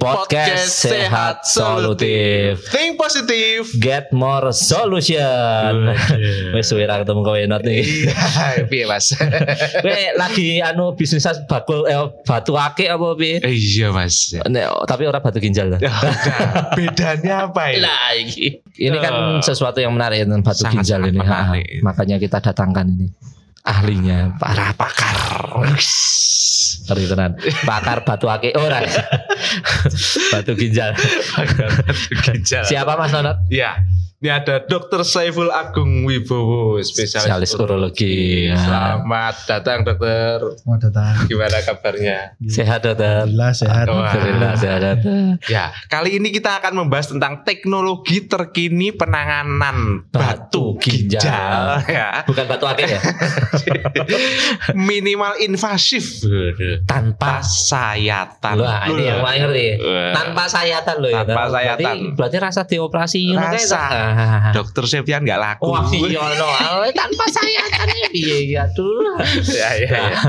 podcast sehat solutif. Think positif. Get more solution. Wes suwe ra ketemu kowe not iki. Iya, piye Mas? Kowe lagi anu bisnis bakul eh, batu akik apa piye? Eh, Iya Mas. Nek, tapi ora batu ginjal. Ya, udah. Bedanya apa ini? Lah iki. Ini kan sesuatu yang menarik tentang batu Sangat- ginjal ini. menarik. Ha, makanya kita datangkan ini ahlinya para pakar. Ngeri tenan. Pakar batu akik ora. batu ginjal. Ginjal. Siapa Mas Nonot? Ya. Ini ada Dr. Saiful Agung Wibowo, spesialis, Spesialis urologi. Ya. Selamat datang dokter. Selamat datang. Gimana kabarnya? Sehat dokter. Alhamdulillah sehat. Alhamdulillah sehat dokter. Ya, kali ini kita akan membahas tentang teknologi terkini penanganan Batu batu, ginjal. ginjal. ya. Bukan batu akik ya? Minimal invasif Tanpa sayatan. Wah, ini yang paling ngerti. Tanpa sayatan loh ya. Tanpa Berarti- sayatan. Berarti, rasa dioperasi Rasa. Dokter Septian nggak laku. Wah, iya no. Tanpa sayatan ya piye ya dulu. ya, ya, ya.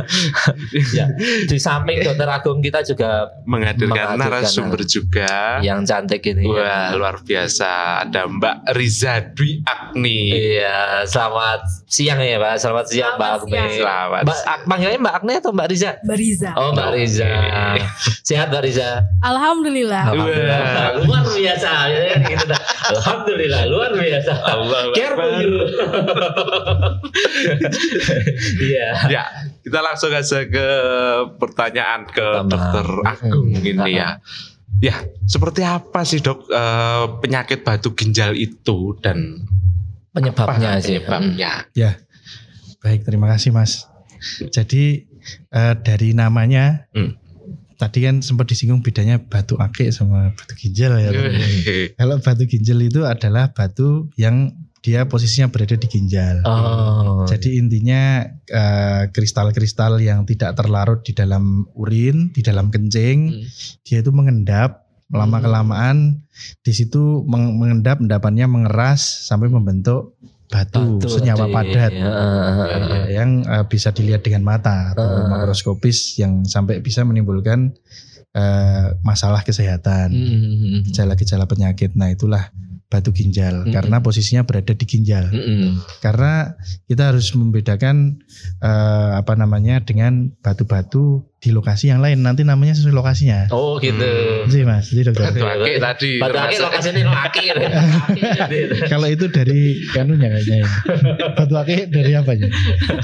ya, di samping dokter Agung kita juga Menghadirkan Menghadirkan narasumber juga. yang cantik ini. Wah, luar biasa. Ada Mbak Riza Dwi Agni. Iya, selamat siang ya Pak. Selamat siang Mbak Selamat Agni. siang. Selamat. Mbak, panggilnya Mbak Agni atau Mbak Riza? Bariza. Oh Mbak Riza. Sehat Mbak Riza. Alhamdulillah. Alhamdulillah. Luar biasa. Gitu dah. Alhamdulillah luar biasa. Allah Care for you. Iya. Ya, kita langsung aja ke pertanyaan ke Pertama. Dokter Agung Hmm. ini ya. Ya, seperti apa sih dok eh, penyakit batu ginjal itu dan Penyebabnya apa sih. penyebabnya? Baik, terima kasih Mas. Jadi eh, dari namanya Hmm. tadi kan sempat disinggung bedanya batu akik sama batu ginjal ya. Kalau batu ginjal itu adalah batu yang dia posisinya berada di ginjal. Oh. Jadi intinya eh, kristal-kristal yang tidak terlarut di dalam urin, di dalam kencing, Hmm. dia itu mengendap lama kelamaan di situ meng- mengendap endapannya mengeras sampai membentuk batu, senyawa tadi. padat Ya, eh, yang eh, bisa dilihat dengan mata atau Ah. makroskopis yang sampai bisa menimbulkan eh, masalah kesehatan, Hmm. gejala-gejala penyakit. Nah, itulah batu ginjal Mm-mm. karena posisinya berada di ginjal. Hmm. Karena kita harus membedakan eh, apa namanya dengan batu-batu di lokasi yang lain. Nanti namanya sesuai lokasinya. Oh gitu. Sih Mas, jadi dokter. Batu akik tadi. Batu lokasinya laki. Kalau itu dari kanunya kayaknya ini. Batu akik dari apanya?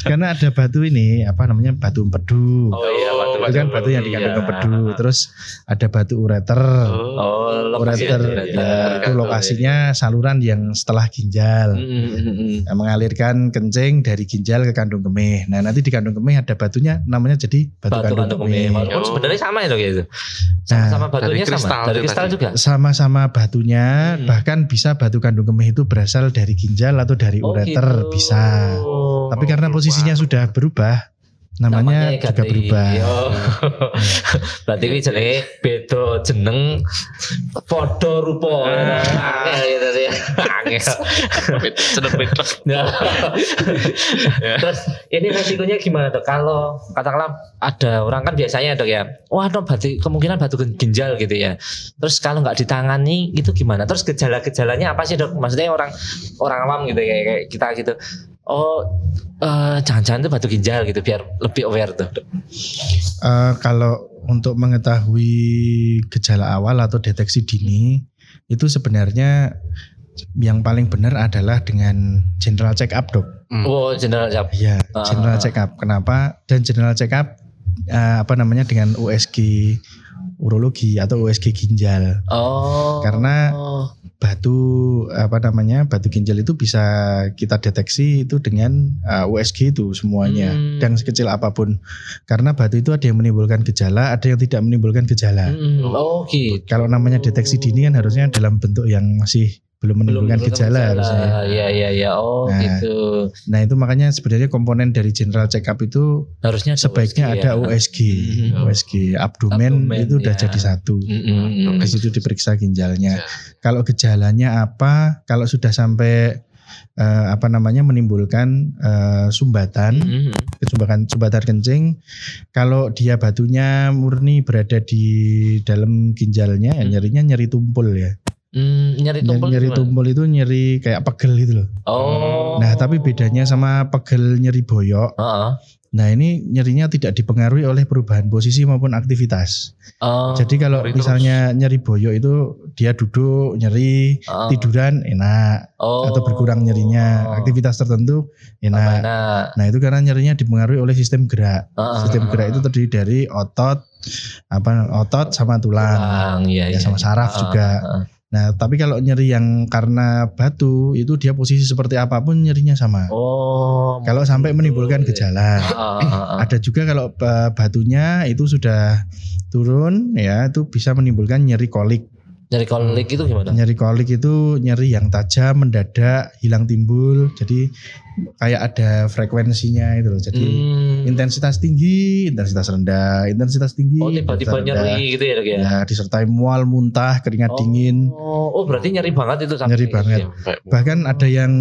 Karena ada batu ini apa namanya batu empedu. Oh iya batu itu kan batu yang dikandung Iya. empedu. Terus ada batu ureter. Oh, lokasi ureter ya, itu lokasinya saluran yang setelah ginjal. Hmm. Nah, mengalirkan kencing dari ginjal ke kandung kemih. Nah nanti di kandung kemih ada batunya namanya jadi batu, Batu kandung, kemih. Walaupun Oh. sebenarnya sama ya dok ya itu. Nah, Sama-sama batunya dari kristal sama. Dari kristal tadi. juga. Sama-sama batunya, Hmm. bahkan bisa batu kandung kemih itu berasal dari ginjal atau dari Oh, ureter gitu. bisa. Tapi karena berubah. posisinya sudah berubah, namanya, juga ganti. berubah. Oh. Berarti ini jenenge beda jeneng padha rupa. Angel gitu sih. Angel. Cenep-cenep. Terus ini resikonya gimana dok? Kalau katakanlah ada orang kan biasanya dok ya, wah dok batu, kemungkinan batu ginjal gitu ya. Terus kalau nggak ditangani itu gimana? Terus gejala-gejalanya apa sih dok? Maksudnya orang orang awam gitu ya kayak kita gitu. Oh eh, jangan-jangan itu batu ginjal gitu biar lebih aware tuh. Eh, kalau untuk mengetahui gejala awal atau deteksi dini, itu sebenarnya yang paling benar adalah dengan general check up dok. Oh general siap. Iya, Ah. general check up. Kenapa? Dan general check up eh, apa namanya dengan USG urologi atau USG ginjal. Oh. Karena batu apa namanya batu ginjal itu bisa kita deteksi itu dengan uh, USG itu semuanya Hmm. dan sekecil apa pun karena batu itu ada yang menimbulkan gejala ada yang tidak menimbulkan gejala Mm, oh gitu. kalau namanya deteksi dini kan harusnya dalam bentuk yang masih belum menimbulkan gejala, harusnya Iya iya iya. Oh Nah, gitu. nah itu makanya sebenarnya komponen dari general check up itu Harusnya ada sebaiknya USG ada ya. USG Hmm. USG abdomen, Abdomen, itu udah ya. jadi satu Mm, mm, mm. di situ diperiksa ginjalnya Ya. kalau gejalanya apa kalau sudah sampai eh, apa namanya menimbulkan eh, sumbatan, Mhm. sumbatan sumbatan kencing. Kalau dia batunya murni berada di dalam ginjalnya, ya Hmm. nyerinya nyeri tumpul ya. Hmm, Nyeri, tumpul nyeri gimana? tumpul itu nyeri kayak pegel gitu loh. Oh. Nah, tapi bedanya sama pegel nyeri boyok. Heeh. Nah, ini nyerinya tidak dipengaruhi oleh perubahan posisi maupun aktivitas. Oh. Jadi kalau nyeri misalnya nyeri boyok itu dia duduk nyeri, Oh. tiduran enak Oh. atau berkurang nyerinya, aktivitas tertentu enak. enak. Nah, itu karena nyerinya dipengaruhi oleh sistem gerak. Heeh. Sistem gerak itu terdiri dari otot apa otot sama tulang. Tulang, iya, Ya, iya. sama saraf Heeh, juga. heeh. Nah, tapi kalau nyeri yang karena batu itu dia posisi seperti apa pun nyerinya sama. Oh. Kalau sampai menimbulkan gitu ya. gejala. Heeh, heeh. Ada juga kalau eh, batunya itu sudah turun ya itu bisa menimbulkan nyeri kolik. Nyari kolik itu gimana? Nyeri kolik itu nyeri yang tajam, mendadak, hilang timbul. Jadi kayak ada frekuensinya itu loh. Jadi Hmm. intensitas tinggi, intensitas rendah, intensitas tinggi. Oh tiba-tiba nyeri gitu ya dok ya? Ya, disertai mual, muntah, keringat Oh, dingin. Oh berarti nyeri banget itu sampai Nyeri banget. Sampai Bahkan ada yang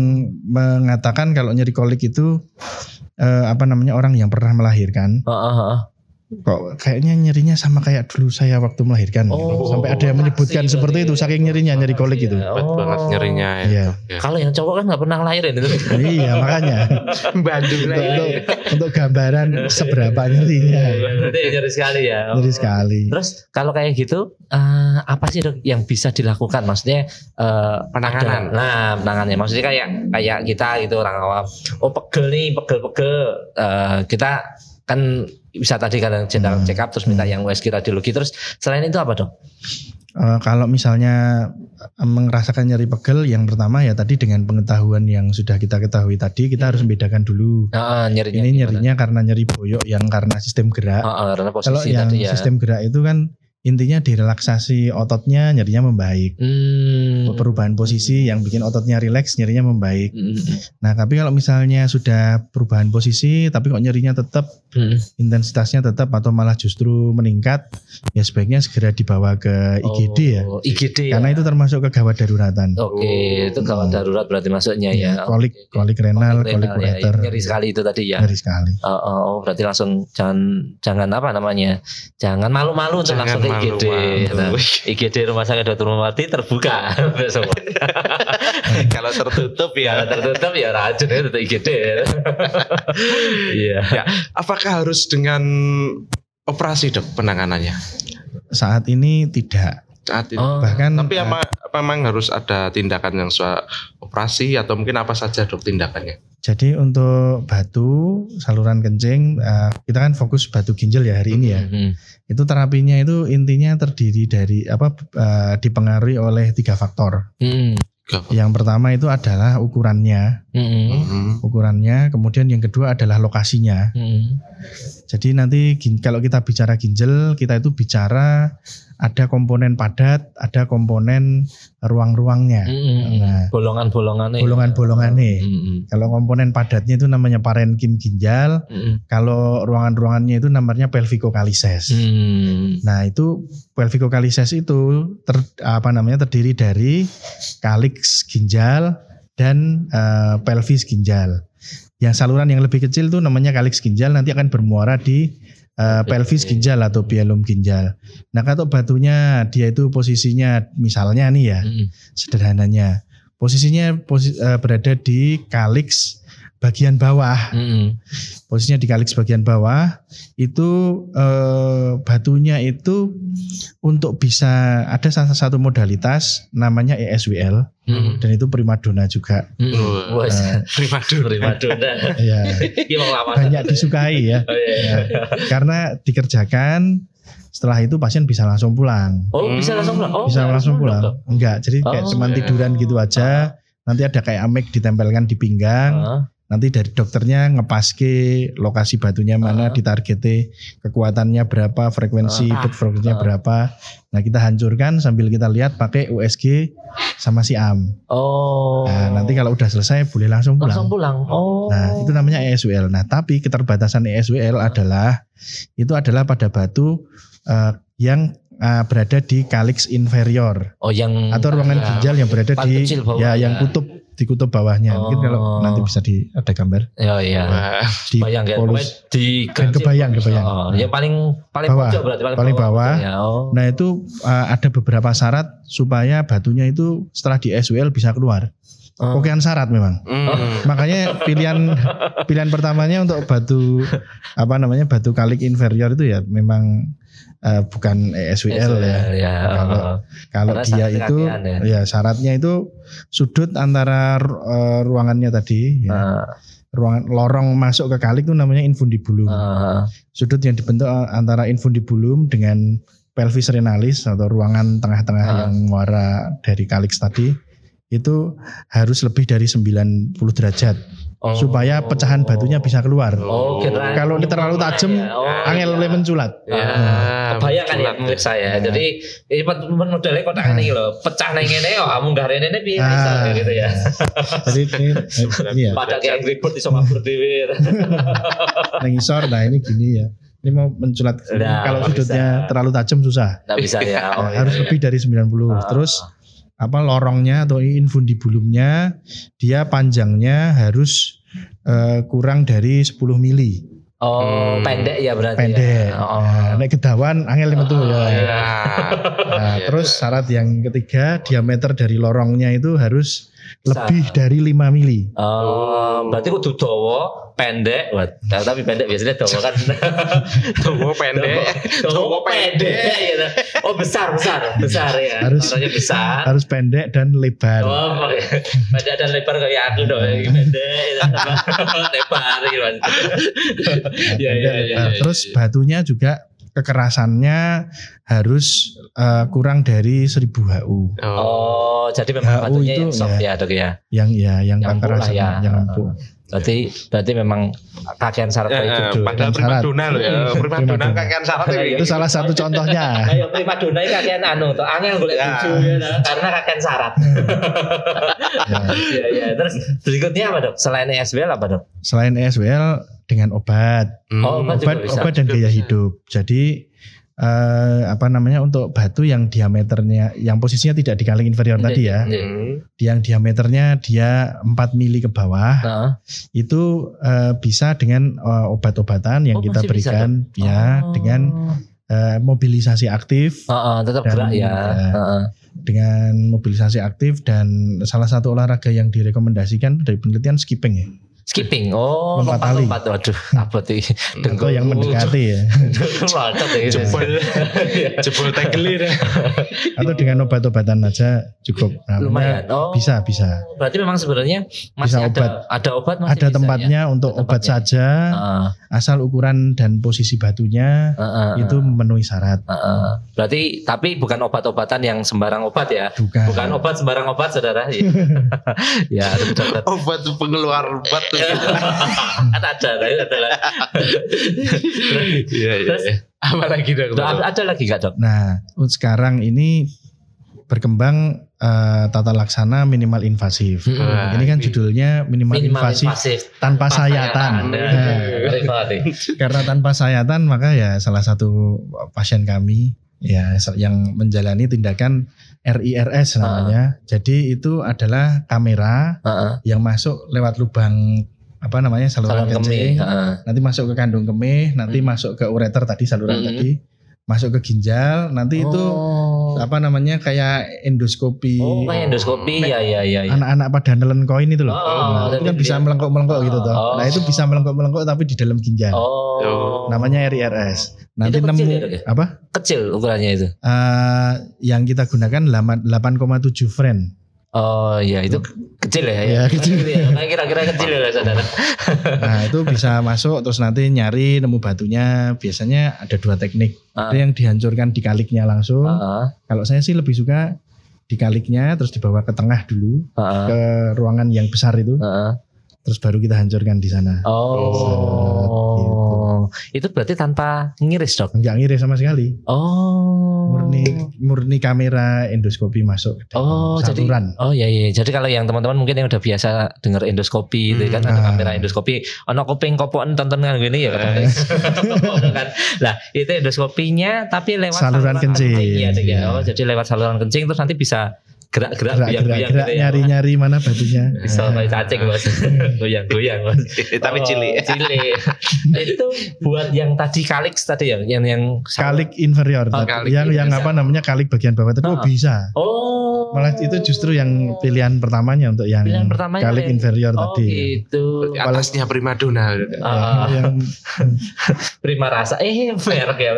mengatakan kalau nyeri kolik itu eh, apa namanya orang yang pernah melahirkan Heeh, heeh. Kok kayaknya nyerinya sama kayak dulu saya waktu melahirkan. Oh, Sampai ada yang menyebutkan seperti itu ya. saking nyerinya nyeri kolik itu. hebat banget Oh. nyerinya ya. Iya. Ya. Kalau yang cowok kan nggak pernah lahirin itu. iya makanya Bandung untuk, ya. untuk, untuk gambaran seberapa nyerinya. Berarti nyeri sekali ya. Nyeri sekali. Terus kalau kayak gitu eh, apa sih dok yang bisa dilakukan? Maksudnya eh, Penanganan. ada- nah penanganannya maksudnya kayak kayak kita gitu orang awam. Oh pegel nih pegel-pegel. Eh, kita kan bisa tadi kan general Hmm. check up terus minta yang USG radiologi terus selain itu apa dok? Eh, kalau misalnya eh, merasakan nyeri pegel, yang pertama ya tadi dengan pengetahuan yang sudah kita ketahui tadi, kita harus membedakan dulu. Nah, nyerinya Ini gimana? nyerinya karena nyeri boyok yang karena sistem gerak. Ah, ah, karena posisi Kalau yang tadi ya. sistem gerak itu kan intinya direlaksasi ototnya nyerinya membaik. Hmm. Perubahan posisi yang bikin ototnya rileks nyerinya membaik. Hmm, Nah, tapi kalau misalnya sudah perubahan posisi tapi kok nyerinya tetap hmm, hmm. intensitasnya tetap atau malah justru meningkat, ya sebaiknya segera dibawa ke IGD ya. Oh, IGD ya. Karena itu termasuk kegawat daruratan. Oke, itu gawat darurat berarti masuknya ya. Ya, kolik, kolik renal, kolik renal, ya. ureter. Nyeri sekali itu tadi ya. Ngeri sekali. Oh, oh, oh, berarti langsung jangan jangan apa namanya? Jangan malu-malu untuk Jangan langsung ke IGD. Nah, IGD Rumah Sakit Dr. Muhammadi terbuka besok. Kalau tertutup Kalau ya. tertutup ya racun ya tetap IGD. Iya. ya. Apakah harus dengan operasi dok penanganannya? Saat ini tidak. Saat. Oh, Bahkan Tapi apa, apa memang harus ada tindakan yang soal operasi atau mungkin apa saja dok tindakannya? jadi untuk batu saluran kencing eh, kita kan fokus batu ginjal ya hari ini ya. Hmm. Itu terapinya itu intinya terdiri dari apa eh, dipengaruhi oleh tiga faktor. Hmm. Yang pertama itu adalah ukurannya, Hmm. Hmm. ukurannya. Kemudian yang kedua adalah lokasinya. Hmm. Jadi nanti kalau kita bicara ginjal, kita itu bicara ada komponen padat, ada komponen ruang-ruangnya, Hmm. Nah. Bolongan-bolongannya. bolongan-bolongannya. Hmm. Kalau komponen padatnya itu namanya parenkim ginjal, Hmm. kalau ruangan-ruangannya itu namanya pelvikokalises. Hmm. Nah itu pelvikokalises itu ter, apa namanya terdiri dari kaliks ginjal dan eh, pelvis ginjal. Yang saluran yang lebih kecil itu namanya kaliks ginjal nanti akan bermuara di eh, pelvis ginjal atau bielum ginjal. Nah kalau batunya dia itu posisinya misalnya nih ya Hmm. sederhananya posisinya posi- eh, berada di kaliks bagian bawah Hmm. posisinya di kaliks bagian bawah itu eh, batunya itu untuk bisa ada salah satu modalitas namanya E ESWL Hmm. dan itu primadona juga Hmm. Wah, Prima dona. prima dona. ya banyak disukai ya Oh, iya, iya. Ya, karena dikerjakan setelah itu pasien bisa langsung pulang Oh bisa langsung pulang. Oh, bisa langsung pulang enggak jadi kayak Oh, cuman iya. tiduran gitu aja nanti ada kayak amek ditempelkan di pinggang Dok. Ah. Nanti dari dokternya ngepaske lokasi batunya mana Ah. ditargete kekuatannya berapa frekuensi Ah. put frekuensinya Ah. berapa nah kita hancurkan sambil kita lihat pakai USG sama si AM Oh. nah nanti kalau udah selesai boleh langsung pulang langsung pulang. Oh. nah itu namanya ESWL nah tapi keterbatasan ESWL adalah itu adalah pada batu eh, yang eh, berada di kaliks inferior Oh yang atau ruangan ya, ginjal yang berada di kecil ya ya. yang kutub di kutub bawahnya. Mungkin kalau Oh. nanti bisa di ada gambar Ya iya. Wah, di Bayang ya. polus. Di Kan kebayang, kebayang. Oh, yang paling paling Bawah. pojok berarti paling, Paling bawah. Ya, oh. Nah itu uh, ada beberapa syarat supaya batunya itu setelah di SWL bisa keluar. Oh. Kokean syarat memang. hmm. Makanya pilihan pilihan pertamanya untuk batu apa namanya batu kalik inferior itu ya memang uh, bukan SWL ya. ya. Kalau- oh. Kalau dia itu ya. ya syaratnya itu sudut antara uh, ruangannya tadi ya. Ah, ruangan lorong masuk ke kalik itu namanya infundibulum. ah, Sudut yang dibentuk antara infundibulum dengan pelvis renalis atau ruangan tengah-tengah Ah. yang muara dari kalik tadi itu harus lebih dari 90 derajat oh. supaya pecahan batunya bisa keluar. Oh, kira Kalau ini terlalu tajam, Ya, oh, Angel iya. oleh menculat. Ya, Kebayang kan ya milik saya. Nah. Jadi ini modelnya kotak ini loh. Pecah nang ngene yo, kamu nggak rene ini piye Ah. bisa kayak gitu ya. Jadi ini, ini ya, Pada kayak ribut di sama berdiri. nang isor, nah ini gini ya. Ini mau menculat. Nah, Kalau sudutnya bisa. terlalu tajam susah. Nggak bisa ya. Oh, Nah, iya, harus iya. lebih dari 90. Ah. Terus apa lorongnya atau infundibulumnya dia panjangnya harus eh, kurang dari 10 mili Oh, Hmm. pendek ya berarti. pendek. Ya. Oh. Nah, naik kedawan angel metu Oh, ya. iya. Nah, Iya. terus syarat yang ketiga diameter dari lorongnya itu harus. Lebih dari 5 mili. Oh, berarti kudu dawa, pendek. Wah, nah, tapi pendek biasanya dawa kan. Dawa pendek. Dawa pendek gitu. Oh, besar, besar, besar ya. Harus- Orangnya besar. Harus pendek dan lebar. Oh, oke. pendek dan lebar kayak aku dong. Pendek, lebar gitu. Nah, Iya, iya, pendek, iya, lebar. iya, Terus iya. batunya juga kekerasannya harus eh, kurang dari 1000 HU. Oh, jadi memang HU itu yang soft ya. ya, dok ya. Yang ya yang, Yang kekerasan ya. yang empuk. Berarti berarti memang kakean syarat kayak eh, gitu. padahal prima syarat. dona loh ya. Prima Prima dona dona. kakean syarat Iya. ini. Itu salah satu contohnya. Ayo prima dona ini kakean anu, tuh angel golek Ya. bojo ya, nah, karena kakean syarat. Ya. Iya, iya. Terus berikutnya apa, Dok? Selain ESBL apa, Dok? Selain ESWL dengan obat, Hmm. Oh, obat juga obat bisa. obat dan gaya hidup. Jadi eh, apa namanya untuk batu yang diameternya yang posisinya tidak di kaling inferior tadi ya, Iya. Hmm. yang diameternya dia 4 mili ke bawah Heeh. itu eh, bisa dengan eh, obat-obatan yang Oh, kita masih bisa, berikan ya Oh. dengan eh, mobilisasi aktif Heeh, tetap Dan, gerak ya. ya. Heeh. dengan mobilisasi aktif dan salah satu olahraga yang direkomendasikan dari penelitian skipping ya Skipping. Oh, Lompat tali. lompat. Waduh, apa tuh? atau yang mendekati ya Lompat ya. Jebol. Jebol tegelir. atau dengan obat-obatan aja cukup Nah, Lumayan. Oh. bisa bisa Berarti memang sebenarnya masih Bisa ada obat. ada obat masih ada bisa, tempatnya untuk Ada obat tempatnya. saja ya? Heeh, asal ukuran dan posisi batunya heeh, itu memenuhi syarat heeh. Berarti tapi bukan obat-obatan yang sembarang obat ya. bukan Bukan obat sembarang obat, Saudara. Ya, ya. Obat pengeluar batu. kan ada, tapi adalah. Iya, iya. Iya. Apa lagi dok? ada, ada lagi gak dok? nah sekarang ini berkembang eh, tata laksana minimal invasif Wah, ini kan judulnya minimal, Minimal invasif invasif tanpa sayatan Nah, Nah, nih. karena tanpa sayatan maka ya salah satu pasien kami ya yang menjalani tindakan RIRS namanya. Jadi itu adalah kamera Heeh. yang masuk lewat lubang apa namanya saluran Saluran kemih. Heeh. Nanti masuk ke kandung kemih, nanti Hmm. masuk ke ureter tadi saluran Hmm. tadi, masuk ke ginjal, nanti itu Oh. apa namanya kayak endoskopi. Oh, kayak endoskopi ya ya ya. ya. Anak-anak pada nelen koin itu loh. Oh, Nah, itu kan bisa dia- melengkok-melengkok gitu toh. Oh. Nah, itu bisa melengkok-melengkok tapi di dalam ginjal. Oh. Namanya RIRS. Nanti Itu nemu kecil ya, Dok, ya? apa? kecil ukurannya itu. Eh, yang kita gunakan 8,7 friend. Oh iya itu kecil ya. Ya, kecil. Ya, Kayak kira-kira kecil ya saudara. Nah, itu bisa masuk terus nanti nyari nemu batunya. Biasanya ada dua teknik. Ah. Ada yang dihancurkan di kaliknya langsung. Heeh. Kalau saya sih lebih suka di kaliknya terus dibawa ke tengah dulu Heeh. ke ruangan yang besar itu. Heeh. Terus baru kita hancurkan di sana. Oh. Itu berarti tanpa ngiris, Dok. Enggak ngiris sama sekali. Oh. Murni murni kamera endoskopi masuk Oh, jadi saluran. Oh iya iya. Jadi kalau yang teman-teman mungkin yang udah biasa dengar endoskopi itu kan ada Ah. kamera endoskopi, ono kuping kopokan tonton kan gini ya kan. kan. Lah, itu endoskopinya tapi lewat Saluran kencing. Iya, ya. Iya. Oh, jadi lewat saluran kencing terus nanti bisa gerak-gerak gerak goyang-goyang gerak gitu ya. nyari nyari mana batunya Bisa kayak cacing mas, goyang-goyang mas. Tapi cilik. cilik. itu buat yang tadi kalik tadi ya, yang yang kalik inferior Oh, kalik yang yang apa namanya kalik bagian bawah itu Ah. bisa Oh. malah itu justru yang pilihan pertamanya untuk yang Pilihan pertamanya kalik ya? inferior Oh tadi gitu. Atasnya primadona. Ah. yang Prima rasa eh merek ya.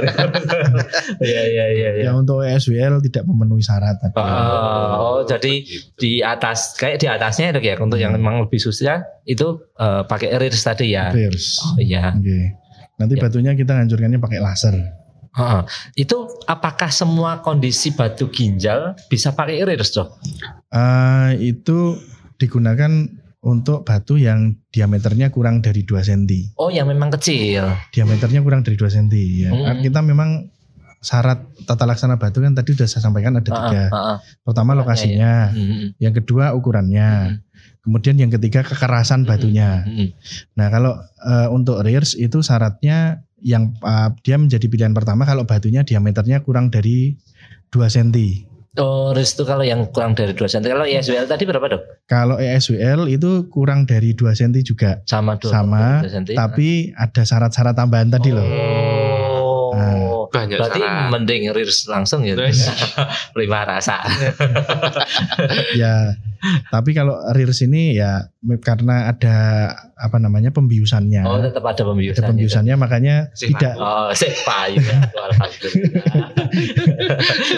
Iya iya iya. iya. yang untuk ESWL tidak memenuhi syarat tadi. Oh, oh, jadi di atas kayak di atasnya dok ya untuk yang Hmm. memang lebih susah itu eh, pakai rears tadi ya. Rears. Oh iya. Oke. Nanti Ya. batunya kita hancurkannya pakai laser. Heeh. Itu apakah semua kondisi batu ginjal bisa pakai rears dok? Eh, itu digunakan untuk batu yang diameternya kurang dari 2 cm. Oh yang memang kecil. Diameternya kurang dari 2 cm ya. Hmm. Kita memang syarat tata laksana batu kan tadi sudah saya sampaikan ada tiga. Heeh, heeh. Pertama Ukurannya lokasinya, Hmm, yang kedua ukurannya, kemudian yang ketiga kekerasan batunya. hmm, hmm. Nah kalau eh, untuk rears itu syaratnya yang eh, dia menjadi pilihan pertama kalau batunya diameternya kurang dari 2 cm. Oh, rears itu kalau yang kurang dari 2 cm. Kalau ISWL tadi berapa dok? Kalau ESWL itu kurang dari 2 cm juga, Sama dua Sama, 2 cm. tapi ada syarat-syarat tambahan tadi loh. Oh. Nah. Banyak Berarti syarat. mending rears langsung ya. Prima rasa. ya, tapi kalau rears ini ya karena ada apa namanya pembiusannya, Oh, tetap ada ada pembiusan. pembiusannya makanya Sih, tidak Oh, sip payu ya.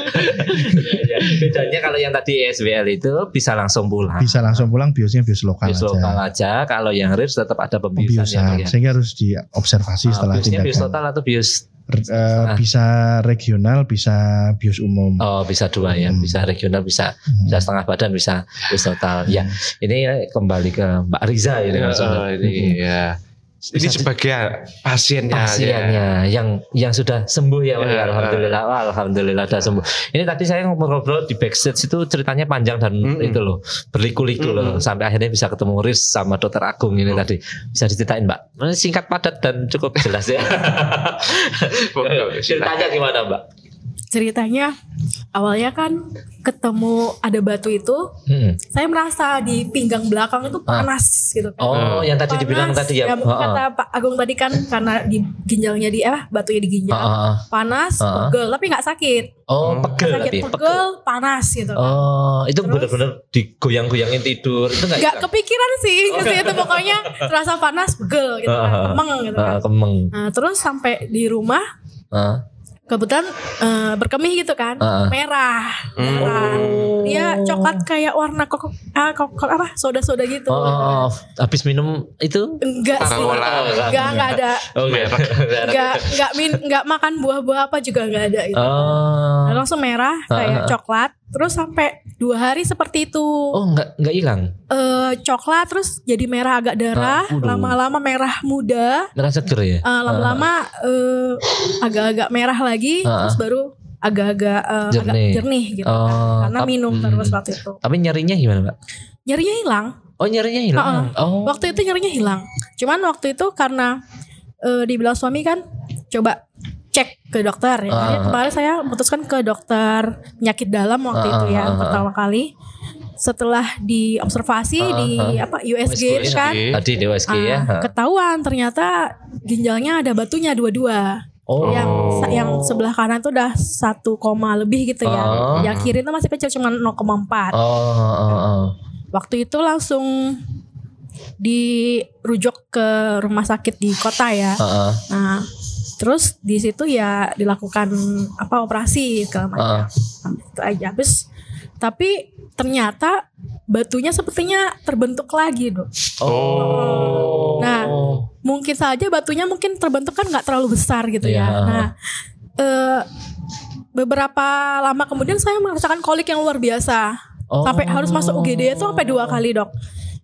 Ya, ya. Bedanya kalau yang tadi SWL itu bisa langsung pulang. bisa langsung pulang biusnya bius lokal Bius aja. lokal aja. Kalau yang RIRS tetap ada pembiusannya. Pembiusan, sehingga harus diobservasi Ah, setelah biusnya bius tindakan. total atau bius Eh, bisa regional, bisa bius umum. Oh bisa dua ya, Hmm. bisa regional, bisa Hmm. bisa setengah badan, bisa bius total. Ya, ini kembali ke Mbak Riza ini Ya, langsung. oh, ini ya. Ini sebagai pasiennya. pasiennya yang yang sudah sembuh ya, Pak. Ya, alhamdulillah. Wah, alhamdulillah sudah sembuh. Ini tadi saya ngobrol-ngobrol di backstage itu ceritanya panjang dan Mm-mm. itu loh berliku-liku loh. Mm-mm. sampai akhirnya bisa ketemu Riz sama dokter Agung ini tadi. Bisa diceritain Mbak. Singkat padat dan cukup jelas ya. Pokoknya, ceritanya gimana Mbak? Ceritanya awalnya kan ketemu ada batu itu Mm-mm. saya merasa di pinggang belakang itu panas gitu kan oh yang tadi Panas, dibilang tadi ya, mungkin Oh, oh. kata Pak Agung tadi kan karena di ginjalnya di eh batunya di ginjal oh. panas Ah. pegel tapi nggak sakit Oh, Hmm. pegel sakit tapi pegel, panas gitu kan Oh, itu benar-benar digoyang-goyangin tidur. Itu enggak nggak kepikiran sih Oh, ke situ pokoknya terasa panas pegel gitu kan Ah, ah, kemeng gitu kan kemeng. nah terus sampai di rumah Ah, kebetulan eh, berkemih gitu kan ah. merah merah Oh. dia coklat kayak warna kok ah, kok kok apa soda-soda gitu Oh, oh, oh. habis minum itu? enggak sih enggak enggak ada Oh, Merek. enggak enggak min enggak makan buah-buah apa juga enggak ada gitu. Oh. Nah, langsung merah kayak coklat terus sampai dua hari seperti itu Oh, enggak enggak hilang. Eh, coklat terus jadi merah agak darah Ah, lama-lama merah muda Merah seger ya? Eh, lama-lama eh, agak-agak merah lagi Ah, terus baru agak-agak eh, agak Jernih. jernih gitu kan. Oh, karena minum hmm. terus waktu itu Tapi nyerinya gimana, Mbak? nyerinya hilang Oh, nyerinya hilang. Oh. waktu itu nyerinya hilang cuman waktu itu karena eh, dibilang suami kan coba cek ke dokter ya. Jadi Ah. kemarin saya memutuskan ke dokter penyakit dalam waktu Ah, itu ya ah, pertama kali setelah diobservasi Ah, di apa USG itu kan Tadi di USG ya. ah, ketahuan ternyata ginjalnya ada batunya dua-dua Oh. yang yang sebelah kanan tuh udah satu koma lebih gitu ya Oh. yang kiri itu masih kecil cuma 0,4 Oh, oh, oh. waktu itu langsung dirujuk ke rumah sakit di kota ya. Heeh. Nah, terus di situ ya dilakukan apa operasi segala macam. Sampai Itu aja habis. Tapi ternyata batunya sepertinya terbentuk lagi, Dok. Oh. Nah, Mungkin saja batunya mungkin terbentuk kan nggak terlalu besar gitu ya. Iya. Nah, eh, beberapa lama kemudian saya merasakan kolik yang luar biasa. Oh. Sampai harus masuk UGD itu sampai dua kali, Dok.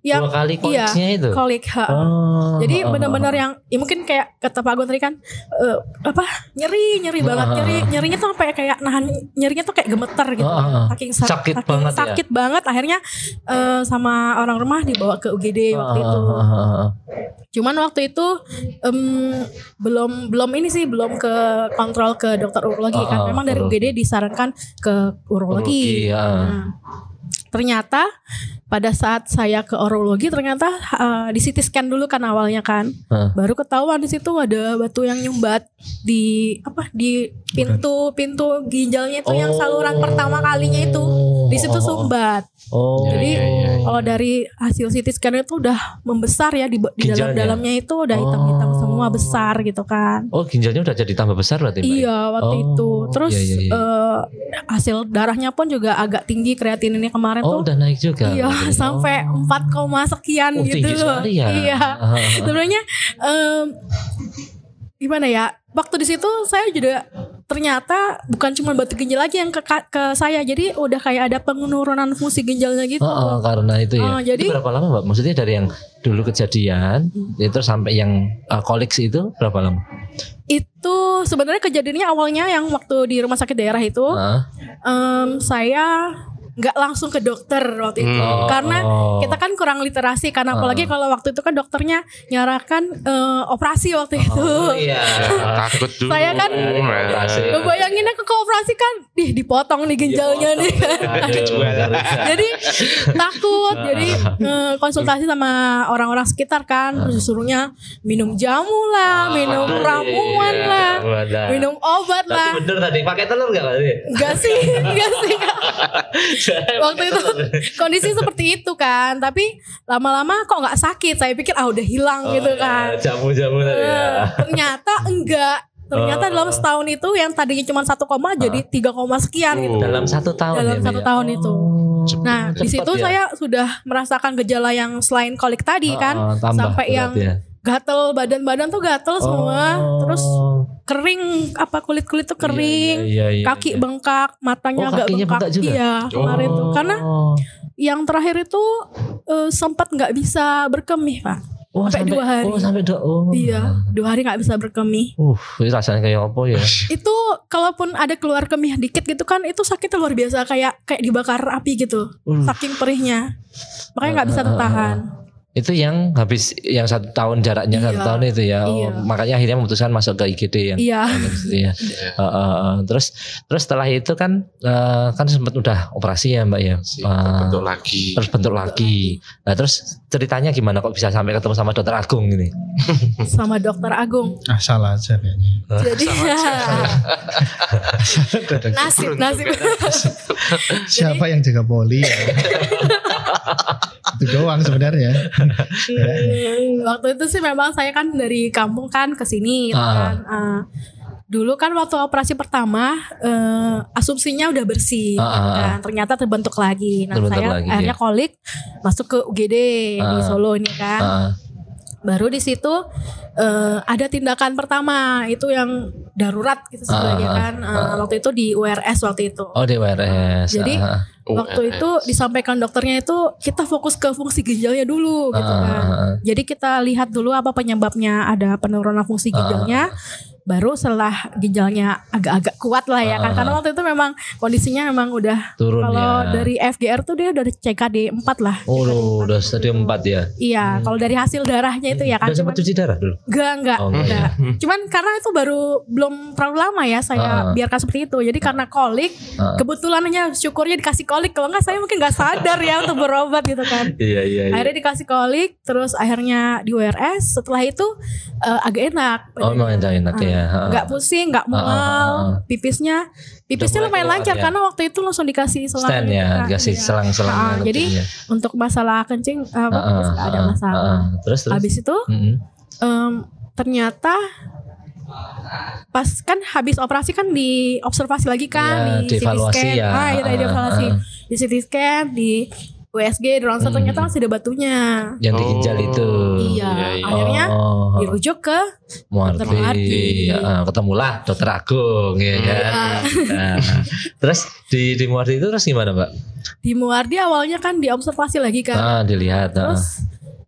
Yang Dua kali iya, itu? kolik. ha. Oh. Jadi oh, benar-benar yang ya mungkin kayak kata Pak Agun tadi kan eh, apa nyeri nyeri banget Ah. nyeri nyerinya tuh sampai kayak nahan nyerinya tuh kayak gemeter gitu ah. saking sak- Sakit saking banget ya? sakit banget akhirnya eh, sama orang rumah dibawa ke UGD waktu itu cuman waktu itu em, belum belum ini sih belum ke kontrol ke dokter urologi kan memang dari. UGD disarankan ke urologi, Urologi, ya. Nah, ternyata pada saat saya ke urologi ternyata eh, di CT scan dulu kan awalnya kan. Heeh. Baru ketahuan di situ ada batu yang nyumbat di apa di pintu pintu ginjalnya itu yang saluran pertama kalinya itu di situ sumbat. Oh. Jadi iya, iya, iya. kalau dari hasil CT scan itu udah membesar ya di, di dalam-dalamnya itu udah hitam-hitam Oh. semua besar gitu kan. Oh, ginjalnya udah jadi tambah besar berarti, Mbak? Iya waktu Oh, itu. Terus iya, iya, iya. eh, hasil darahnya pun juga agak tinggi kreatininnya kemarin Oh, tuh. udah naik juga. Iya berarti. sampai Oh. 4, koma sekian Oh, gitu tinggi loh. sekali ya. Iya. Sebenarnya em, gimana ya? Waktu di situ saya juga ternyata bukan cuma batu ginjal lagi yang ke, ke saya. Jadi udah kayak ada penurunan fungsi ginjalnya gitu. Oh, oh, karena itu ya. Oh, jadi- itu berapa lama, Mbak? Maksudnya dari yang dulu kejadian itu sampai yang uh, koliks itu berapa lama? Itu sebenarnya kejadiannya awalnya yang waktu di rumah sakit daerah itu Ah. em, saya nggak langsung ke dokter waktu itu Hmm. karena Oh. kita kan kurang literasi karena apalagi kalau waktu itu kan dokternya nyarakan eh, operasi waktu itu. Oh, iya. Takut dulu. Saya kan- Eh, Lo bayanginnya ke operasi kan, dih dipotong nih ginjalnya nih. Aduh, jadi takut, jadi eh, konsultasi sama orang-orang sekitar kan, terus disuruhnya minum jamu lah, minum ramuan lah, Wadah. minum obat Tapi lah. bener tadi pakai telur gak tadi? Enggak sih, enggak sih. Waktu itu kondisi seperti itu kan, tapi lama-lama kok nggak sakit. Saya pikir ah udah hilang gitu kan. Jamu-jamu tadi ya. Ternyata enggak. Ternyata Oh. dalam setahun itu yang tadinya cuma satu koma jadi tiga koma sekian gitu. Dalam satu tahun Dalam ya, satu ya? tahun itu. Oh, Nah, di cepet situ ya. saya sudah merasakan gejala yang selain kolik tadi Oh, kan, oh, tambah sampai yang ya. Gatel badan-badan tuh gatel semua, Oh. terus kering apa kulit-kulit tuh kering, Iya, iya, iya, kaki iya. bengkak, matanya Oh, agak bengkak. bengkak juga? Iya, kemarin tuh. Karena Oh. yang terakhir itu eh, sempat nggak bisa berkemih, Pak. Oh, sampai dua hari. Oh, sampai dua. Oh. Iya, dua hari nggak bisa berkemih. Uh, ini rasanya kayak apa ya? Itu kalaupun ada keluar kemih dikit gitu kan, itu sakitnya luar biasa kayak kayak dibakar api gitu, Uh. saking perihnya. Makanya nggak bisa Ah, ah, ah, tertahan. Itu yang habis yang satu tahun jaraknya satu Iya, tahun itu ya. Oh, iya. Makanya akhirnya memutuskan masuk ke IGD yang Iya. gitu ya. Uh, uh, uh. Terus terus setelah itu kan uh, kan sempat udah operasi ya Mbak ya. Si, Uh, bentuk lagi. terus bentuk lagi. Nah terus ceritanya gimana kok bisa sampai ketemu sama dokter Agung ini? Sama dokter Agung. Ah, salah aja kayaknya. Jadi nasib nasib. Siapa yang jaga poli ya? Itu doang sebenarnya. Ya. waktu itu sih memang saya kan dari kampung kan ke sini gitu Ah. kan. Ah, dulu kan waktu operasi pertama eh, asumsinya udah bersih ah. kan. ternyata terbentuk lagi. Nah, Terbentuk saya lagi, akhirnya ya. kolik masuk ke UGD di Ah. Solo ini kan. Uh, Baru di situ eh, ada tindakan pertama itu yang darurat gitu sebenarnya Ah, ah, kan. Eh, waktu itu di URS waktu itu. oh DWRS. Jadi, uh, Waktu itu disampaikan dokternya itu kita fokus ke fungsi ginjalnya dulu gitu Ah, kan. ah, ah. Jadi kita lihat dulu apa penyebabnya ada penurunan fungsi ginjalnya. Baru setelah ginjalnya agak-agak kuat lah ya kan. Ah. Karena waktu itu memang kondisinya memang udah turun kalau ya. dari FGR tuh dia udah CKD 4 lah. Oh, loh, udah stadium 4 ya. Iya, kalau dari hasil darahnya itu ya kan. Udah sempat cuci darah dulu. enggak, enggak, Oh, enggak enggak. Cuman karena itu baru belum terlalu lama ya saya Ah. biarkan seperti itu. Jadi karena kolik, kebetulannya syukurnya dikasih kolik. Kalau enggak saya mungkin nggak sadar ya untuk berobat gitu kan. Iya, iya, iya. Akhirnya dikasih kolik, terus akhirnya di WRS. Setelah itu eh, agak enak. Oh, emang enak, enak Ah, ya. Nggak pusing, nggak mual. Ah, ah, ah. Pipisnya, pipisnya lumayan keluar lancar ya. karena waktu itu langsung dikasih selang. stand gitu ya, kan. dikasih Iya. selang-selang. Ah, gitu jadi ya. untuk masalah kencing apa Ah, ah, nggak ada ah, masalah. ah, ah. Terus terus. Habis itu Mm-mm. em, ternyata pas kan habis operasi kan diobservasi lagi kan Ya, di CT scan. ya. Ah, Ah, dievaluasi. ah. Di CT scan, di USG, di ronsen Hmm. ternyata masih ada batunya. Yang di ginjal Oh. itu. Iya, iya, iya. akhirnya Oh, dirujuk ke Muardi. Dokter Muardi. Ya, ketemulah dokter Agung ya kan. Nah, terus di di Muardi itu terus gimana, Mbak? di Muardi awalnya kan diobservasi lagi kan. Ah, dilihat. ah. Terus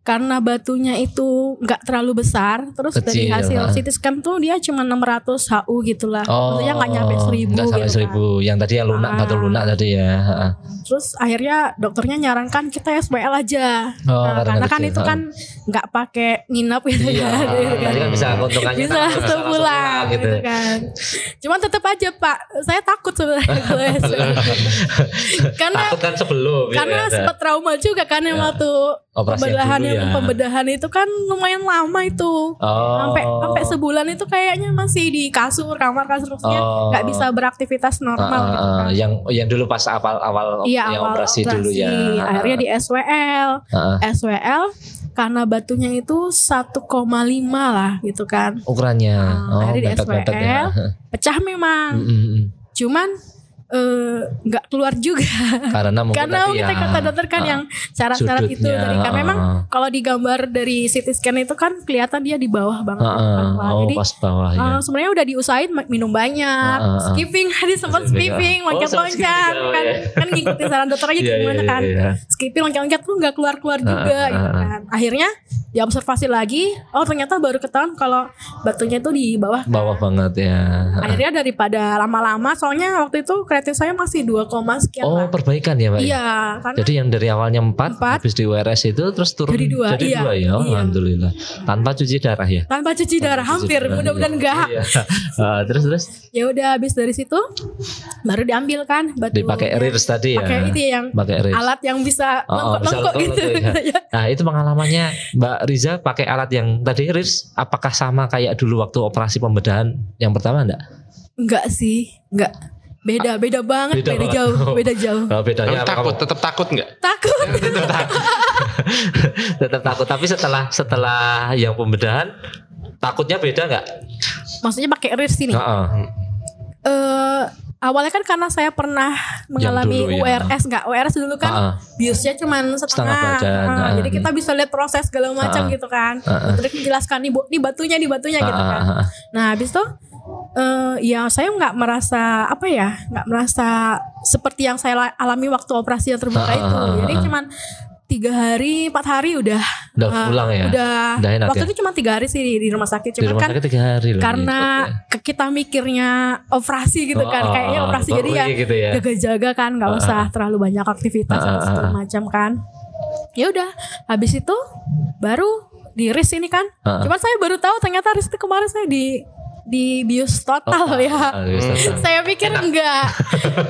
karena batunya itu nggak terlalu besar, terus dari Kecil, hasil ha. CT scan tuh dia cuma 600 HU gitulah. Maksudnya nggak nyampe 1000 Oh, nggak sampai gitu seribu. Yang tadi yang lunak, Ah. batu lunak tadi ya. Terus akhirnya dokternya nyarankan kita SBL aja. Oh, Nah, karena karena kan kecil, itu kan nggak pakai nginap gitu Iya, kan. gitu kan. kan bisa keuntungannya bisa kan langsung pulang gitu kan. Cuman tetap aja Pak, saya takut sebenarnya kalau SBL. karena Takut kan sebelum. ya, karena ya. sempat trauma juga kan yang Ya. waktu Operasi yang pembedahan dulu yang ya. pembedahan itu kan lumayan lama itu. Oh. Sampai sampai sebulan itu kayaknya masih di kasur, kamar kasurnya Oh. nggak bisa beraktivitas normal ah, gitu ah. kan. yang yang dulu pas awal awal yang awal operasi, dulu ya. Akhirnya di SWL, ah. SWL karena batunya itu 1,5 lah gitu kan. ukurannya. Nah, oh, akhirnya di mepet-mepet ya. SWL. Pecah memang. Mm, mm, mm. Cuman eh, nggak keluar juga. Karena mungkin Karena tadi kita ya, kata dokter kan ah, yang syarat-syarat itu sudutnya, dari kan ah, memang ah. kalau digambar dari CT scan itu kan kelihatan dia di bawah banget. ah, kan, ah. Pak. oh Jadi pas bawah ya. sebenarnya udah diusahain minum banyak, Ah, ah, ah. skipping tadi sempat Skipping, ah. Oh, loncat-loncat kan, oh, ya. kan ngikutin saran dokter aja Iya, gimana iya, kan. iya. Skipping loncat-loncat tuh nggak keluar-keluar Ah, juga ah, gitu ah. kan. Akhirnya diobservasi lagi, oh ternyata baru ketahuan kalau batunya itu di bawah. kan. Bawah banget ya. Akhirnya daripada lama-lama, soalnya waktu itu kreatif saya masih 2, sekian Oh lah. perbaikan ya Pak? ya? Iya, karena Jadi yang dari awalnya 4, Empat. habis di URS itu terus turun Jadi dua, jadi iya. dua ya. Oh, Iya. Alhamdulillah. Tanpa cuci darah ya. tanpa cuci darah Tanpa hampir, mudah-mudahan iya. enggak. Iya. Ah, terus terus Ya udah habis dari situ baru diambil kan batu. dipakai rears tadi ya. Pakai itu yang Pakai rears. alat yang bisa Oh, oh, bisa lengkok-lengkok gitu. ya. Nah itu pengalamannya Mbak Riza pakai alat yang tadi rears apakah sama kayak dulu waktu operasi pembedahan yang pertama enggak? Enggak sih, enggak. Beda, beda banget, Beda beda, banget. jauh, beda jauh. Oh, bedanya apa takut, kamu? tetap takut nggak? Takut. Tetap takut tapi setelah setelah yang pembedahan takutnya beda nggak? Maksudnya pakai rears ini. Heeh. Eh awalnya kan karena saya pernah mengalami dulu ya. URS enggak URS dulu kan Heeh. biusnya cuma setengah, Setengah badan, jadi kita bisa lihat proses segala macam gitu kan. Dokter menjelaskan nih bu nih batunya nih batunya gitu kan Ah, ah, ah. nah habis itu eh ya saya nggak merasa apa ya nggak merasa seperti yang saya la- alami waktu operasi yang terbuka Ah, itu ah, ah, jadi ah. cuman tiga hari empat hari udah Udah ah, pulang ya? udah, Udah enak waktu ya? itu cuma tiga hari sih di, di rumah sakit rumah kan sakit hari loh. karena ke- kita mikirnya operasi gitu kan Oh, kayaknya operasi jadi ya gitu ya. jaga-jaga kan nggak usah terlalu banyak aktivitas segala ah. macam kan ya udah habis itu baru di RIS ini kan ah. cuman saya baru tahu ternyata RIS itu kemarin saya di di bius total ya Ah, bius total. saya pikir enggak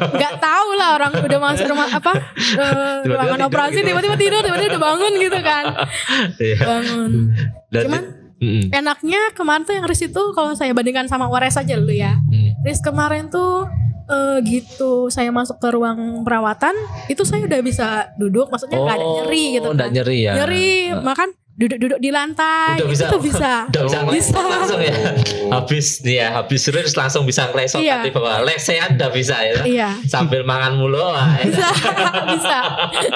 enggak tahu lah orang udah masuk rumah apa Tiba-tiba ruangan tidur operasi gitu. tiba-tiba tidur tiba-tiba udah bangun gitu kan Iya. bangun Dan- Cuman Mm-mm. enaknya kemarin tuh yang RIS itu kalau saya bandingkan sama URS aja dulu ya Mm. Riz kemarin tuh eh, gitu saya masuk ke ruang perawatan itu saya udah bisa duduk maksudnya nggak ada Oh, nyeri gitu kan. nyeri ya. nyeri makan duduk-duduk di lantai Udah bisa. itu tuh bisa Udah bisa Bisa. langsung ya. Habis nih ya, habis terus langsung bisa ngelesot Iya. tadi bahwa lesehan udah bisa ya. iya Sambil mangan mulu. enak. bisa bisa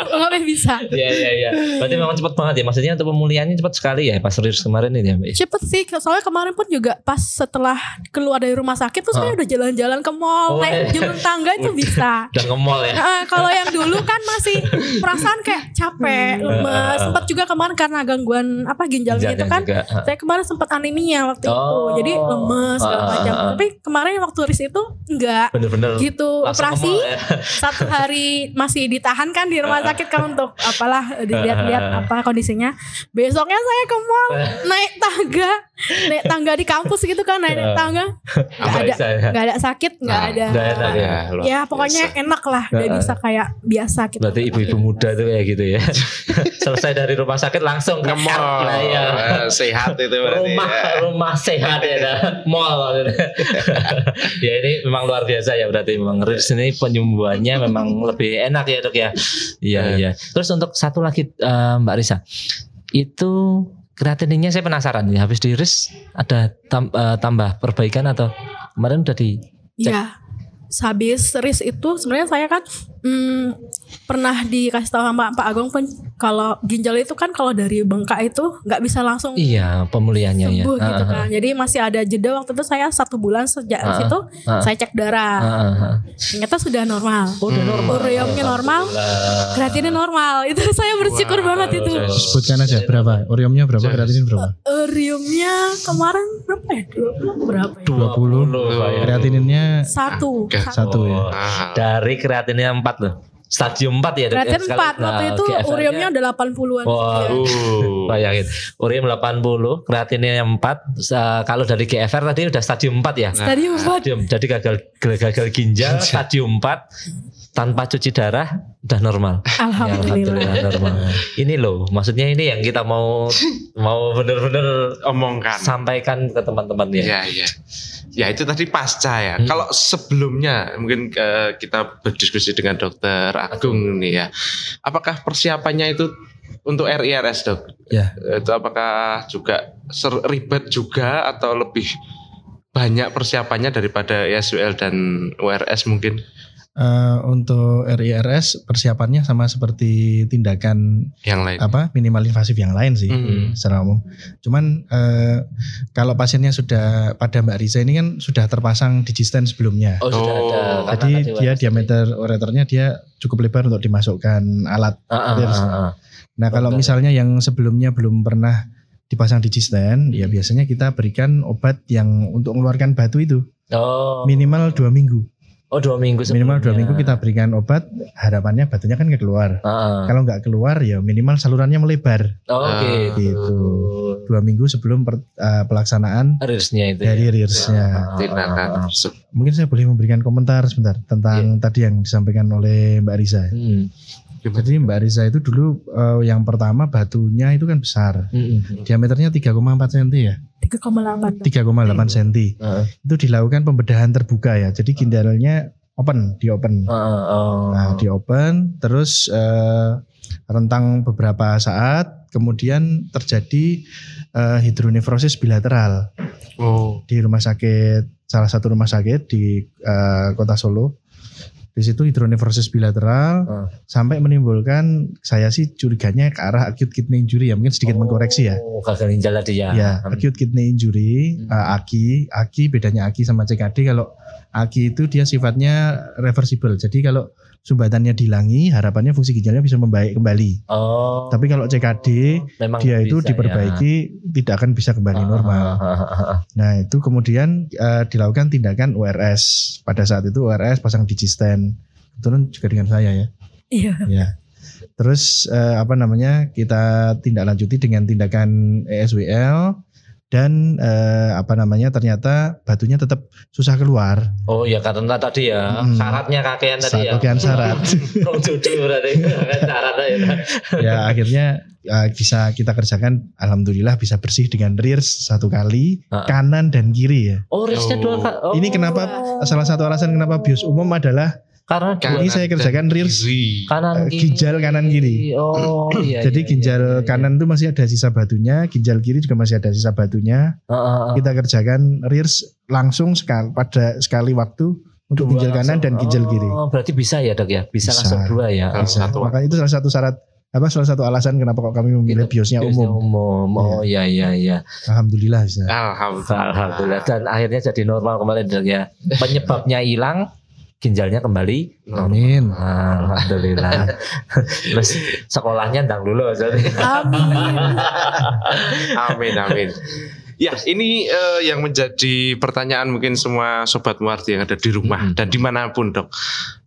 nggak bisa Iya iya iya. Berarti memang cepat banget ya. Maksudnya untuk pemulihannya cepat sekali ya pas rilis kemarin ini ya, Mbak. cepet sih soalnya kemarin pun juga pas setelah keluar dari rumah sakit tuh saya udah jalan-jalan ke mall Oh, naik iya. jalan tangga itu bisa Udah ngemol ya. Nah, kalau yang dulu kan masih perasaan kayak capek, lemes. Sempat juga kemarin karena gangguan apa ginjalnya itu kan. juga. Saya kemarin sempat anemia waktu Oh. itu. Jadi lemes segala Ah, macam. ah. Tapi kemarin waktu RIS itu enggak Bener-bener gitu operasi ya. satu hari masih ditahan kan di rumah sakit kan untuk apalah dilihat-lihat apa kondisinya besoknya saya ke mall naik tangga naik tangga di kampus gitu kan naik, naik tangga nggak Apa ada ya? nggak ada sakit nggak Nah, ada ya. ya pokoknya biasa. enak lah udah Heeh. bisa kayak biasa gitu Berarti ibu-ibu muda tuh kayak gitu ya. Selesai dari rumah sakit langsung ke mall. Nah, ya. Eh, sehat itu berarti rumah ya. rumah sehat ya dah. mall ya ini memang luar biasa ya berarti memang Rirs ini penyembuhannya memang lebih enak ya dok ya iya Eh. iya terus untuk satu lagi eh, Mbak Risa itu kreatininnya saya penasaran nih habis di Rirs ada tam- eh, tambah perbaikan atau kemarin udah di ya habis RIS itu sebenarnya saya kan hmm, pernah dikasih tahu sama Pak Agung pun kalau ginjal itu kan kalau dari bengkak itu nggak bisa langsung Iya, pemulihannya ya. sembuh gitu Ah, kan. Jadi masih ada jeda waktu itu saya satu bulan sejak Ah, situ ah. saya cek darah. ah, ah, ah. Ternyata sudah normal. Oh, udah normal. Ureumnya normal, kreatinnya normal. Itu saya bersyukur Wah, banget itu. Sebutkan aja berapa? Uriumnya berapa? Kreatinin berapa? Uriumnya kemarin berapa ya? 20 berapa ya? 20. Pak, ya. Kreatininnya Satu. Satu. satu ya. Oh, Ah. Dari kreatinnya 4 loh. Stadium 4 ya. Dok? Kreatin Sekali- 4 waktu nah, itu GFR-nya ureumnya udah 80-an. Wah, Iya. Uh. Bayangin, urium 80, kreatinnya 4. Sa- Kalau dari GFR tadi udah stadium 4 ya. Stadium 4. Stadium. Jadi gagal gagal ginjal stadium 4 tanpa cuci darah udah normal. Ya, Alhamdulillah. normal. Ini loh, maksudnya ini yang kita mau mau bener-bener Omongkan. sampaikan ke teman-teman ya. Ya, ya. Ya itu tadi pasca ya. Hmm. Kalau sebelumnya mungkin eh, kita berdiskusi dengan dokter Agung nih ya. Apakah persiapannya itu untuk RIRS dok? Ya. Itu apakah juga ribet juga atau lebih banyak persiapannya daripada ISWL dan URS mungkin? Eh, untuk RIRS persiapannya sama seperti tindakan Yang lain. apa minimal invasif yang lain sih Hmm. secara umum. Cuman eh, kalau pasiennya sudah pada Mbak Risa ini kan sudah terpasang digisten sebelumnya. Oh, sudah Oh. ada. Jadi tadi dia diameter ureternya dia cukup lebar untuk dimasukkan alat. Ah, ah, ah, ah. Nah kalau Betul. misalnya yang sebelumnya belum pernah dipasang digisten, ya biasanya kita berikan obat yang untuk mengeluarkan batu itu Oh, minimal dua minggu. Oh dua minggu Minimal dua sebelumnya. minggu kita berikan obat, harapannya batunya kan nggak keluar. Ah. Kalau nggak keluar ya minimal salurannya melebar. Oh, Ah, gitu. gitu. Dua minggu sebelum per- eh, pelaksanaan Rearsnya itu. dari ya. rearsnya. Tindakan ah. tersebut. Mungkin saya boleh memberikan komentar sebentar tentang tadi yang disampaikan oleh Mbak Risa. Hmm. Jadi Mbak Risa itu dulu eh, yang pertama batunya itu kan besar. Hmm, hmm. Diameternya 3,4 cm ya. 3,8. 3,8 cm. Ah, Itu dilakukan pembedahan terbuka ya. Jadi ginjalnya open, di open. ah, ah, oh. Nah, di open terus eh, rentang beberapa saat kemudian terjadi eh, hidronefrosis bilateral Oh. di rumah sakit salah satu rumah sakit di eh, Kota Solo. Di situ hidronefrosis bilateral Ah. sampai menimbulkan saya sih curiganya ke arah acute kidney injury ya, mungkin sedikit mengkoreksi ya. Oh, gagal ginjal tadi ya. Ya, Hmm. acute kidney injury, Hmm. eh, AKI, AKI bedanya AKI sama CKD kalau AKI itu dia sifatnya reversible. Jadi kalau sumbatannya dihilangi, harapannya fungsi ginjalnya bisa membaik kembali. Oh. Tapi kalau CKD memang dia itu bisa diperbaiki tidak akan bisa kembali ya. normal. Ah, ah, ah, ah. Nah, itu kemudian eh, dilakukan tindakan URS. Pada saat itu URS pasang digisten. Kebetulan juga dengan saya ya. Iya. Ya. Terus eh, apa namanya? Kita tindak lanjuti dengan tindakan ESWL dan eh, apa namanya? Ternyata batunya tetap susah keluar. Oh ya karena tadi ya Hmm. syaratnya kakean tadi ya. Kakean syarat. Jujur berarti kan syaratnya ya. ya akhirnya eh, bisa kita kerjakan. Alhamdulillah bisa bersih dengan rears satu kali Ah. kanan dan kiri ya. Oh risnya dua kali. Oh, Ini kenapa salah satu alasan kenapa bios umum adalah Karena dua Ini saya kerjakan rears. Kiri. kanan eh, ginjal kanan kiri. Oh iya. Jadi iya, ginjal iya, iya. kanan itu masih ada sisa batunya, ginjal kiri juga masih ada sisa batunya. Ah, ah, ah. Kita kerjakan rears langsung sekali pada sekali waktu untuk Dua ginjal kanan langsung. dan ginjal kiri. Oh, berarti bisa ya dok ya? Bisa, Bisa. langsung dua ya? Bisa. satu Makanya itu salah satu syarat apa salah satu alasan kenapa kok kami memilih biosnya umum. umum. Oh iya iya iya. Alhamdulillah bisa. Alhamdulillah. Alhamdulillah dan akhirnya jadi normal kembali dok ya. Penyebabnya hilang, ginjalnya kembali. Amin. Alhamdulillah. Terus sekolahnya ndang dulu jadi. Amin. Amin amin. Ya, ini eh, yang menjadi pertanyaan mungkin semua sobat Muarti yang ada di rumah Mm-mm. dan di mana pun dok.